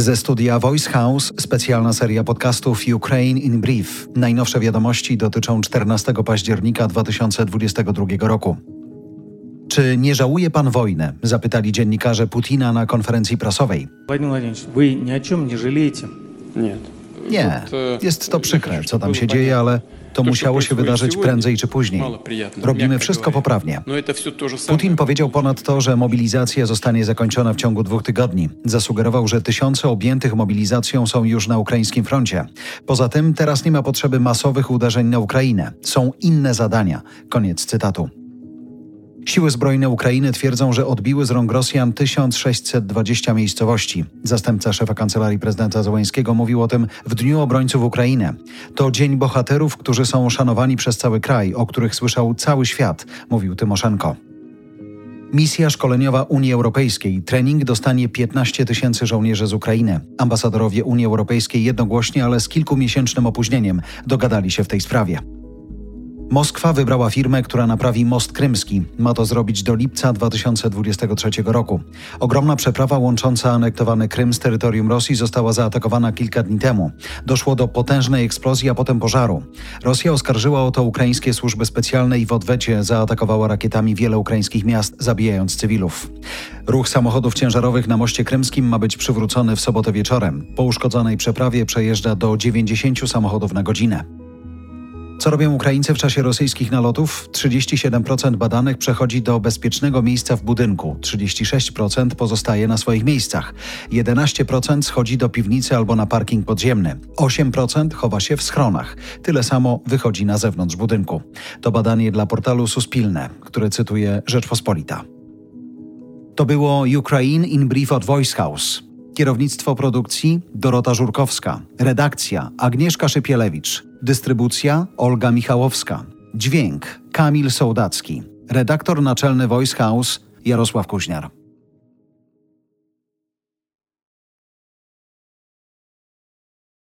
Ze studia Voice House specjalna seria podcastów Ukraine in Brief. Najnowsze wiadomości dotyczą 14 października 2022 roku. Czy nie żałuje pan wojny? Zapytali dziennikarze Putina na konferencji prasowej. Wy ni o czym nie żalujecie? Nie. Nie, jest to przykre, co tam się dzieje, ale to musiało się wydarzyć prędzej czy później. Robimy wszystko poprawnie. Putin powiedział ponadto, że mobilizacja zostanie zakończona w ciągu dwóch tygodni. Zasugerował, że tysiące objętych mobilizacją są już na ukraińskim froncie. Poza tym teraz nie ma potrzeby masowych uderzeń na Ukrainę. Są inne zadania. Koniec cytatu. Siły zbrojne Ukrainy twierdzą, że odbiły z rąk Rosjan 1620 miejscowości. Zastępca szefa kancelarii prezydenta Zełańskiego mówił o tym w Dniu Obrońców Ukrainy. To dzień bohaterów, którzy są szanowani przez cały kraj, o których słyszał cały świat, mówił Tymoszenko. Misja szkoleniowa Unii Europejskiej. Trening dostanie 15 tysięcy żołnierzy z Ukrainy. Ambasadorowie Unii Europejskiej jednogłośnie, ale z kilkumiesięcznym opóźnieniem dogadali się w tej sprawie. Moskwa wybrała firmę, która naprawi most krymski. Ma to zrobić do lipca 2023 roku. Ogromna przeprawa łącząca anektowany Krym z terytorium Rosji została zaatakowana kilka dni temu. Doszło do potężnej eksplozji, a potem pożaru. Rosja oskarżyła o to ukraińskie służby specjalne i w odwecie zaatakowała rakietami wiele ukraińskich miast, zabijając cywilów. Ruch samochodów ciężarowych na moście krymskim ma być przywrócony w sobotę wieczorem. Po uszkodzonej przeprawie przejeżdża do 90 samochodów na godzinę. Co robią Ukraińcy w czasie rosyjskich nalotów? 37% badanych przechodzi do bezpiecznego miejsca w budynku, 36% pozostaje na swoich miejscach, 11% schodzi do piwnicy albo na parking podziemny, 8% chowa się w schronach, tyle samo wychodzi na zewnątrz budynku. To badanie dla portalu Suspilne, które cytuje Rzeczpospolita. To było Ukraine in Brief od Voice House. Kierownictwo produkcji Dorota Żurkowska. Redakcja Agnieszka Szypielewicz. Dystrybucja Olga Michałowska. Dźwięk Kamil Sołdacki. Redaktor naczelny Voice House Jarosław Kuźniar.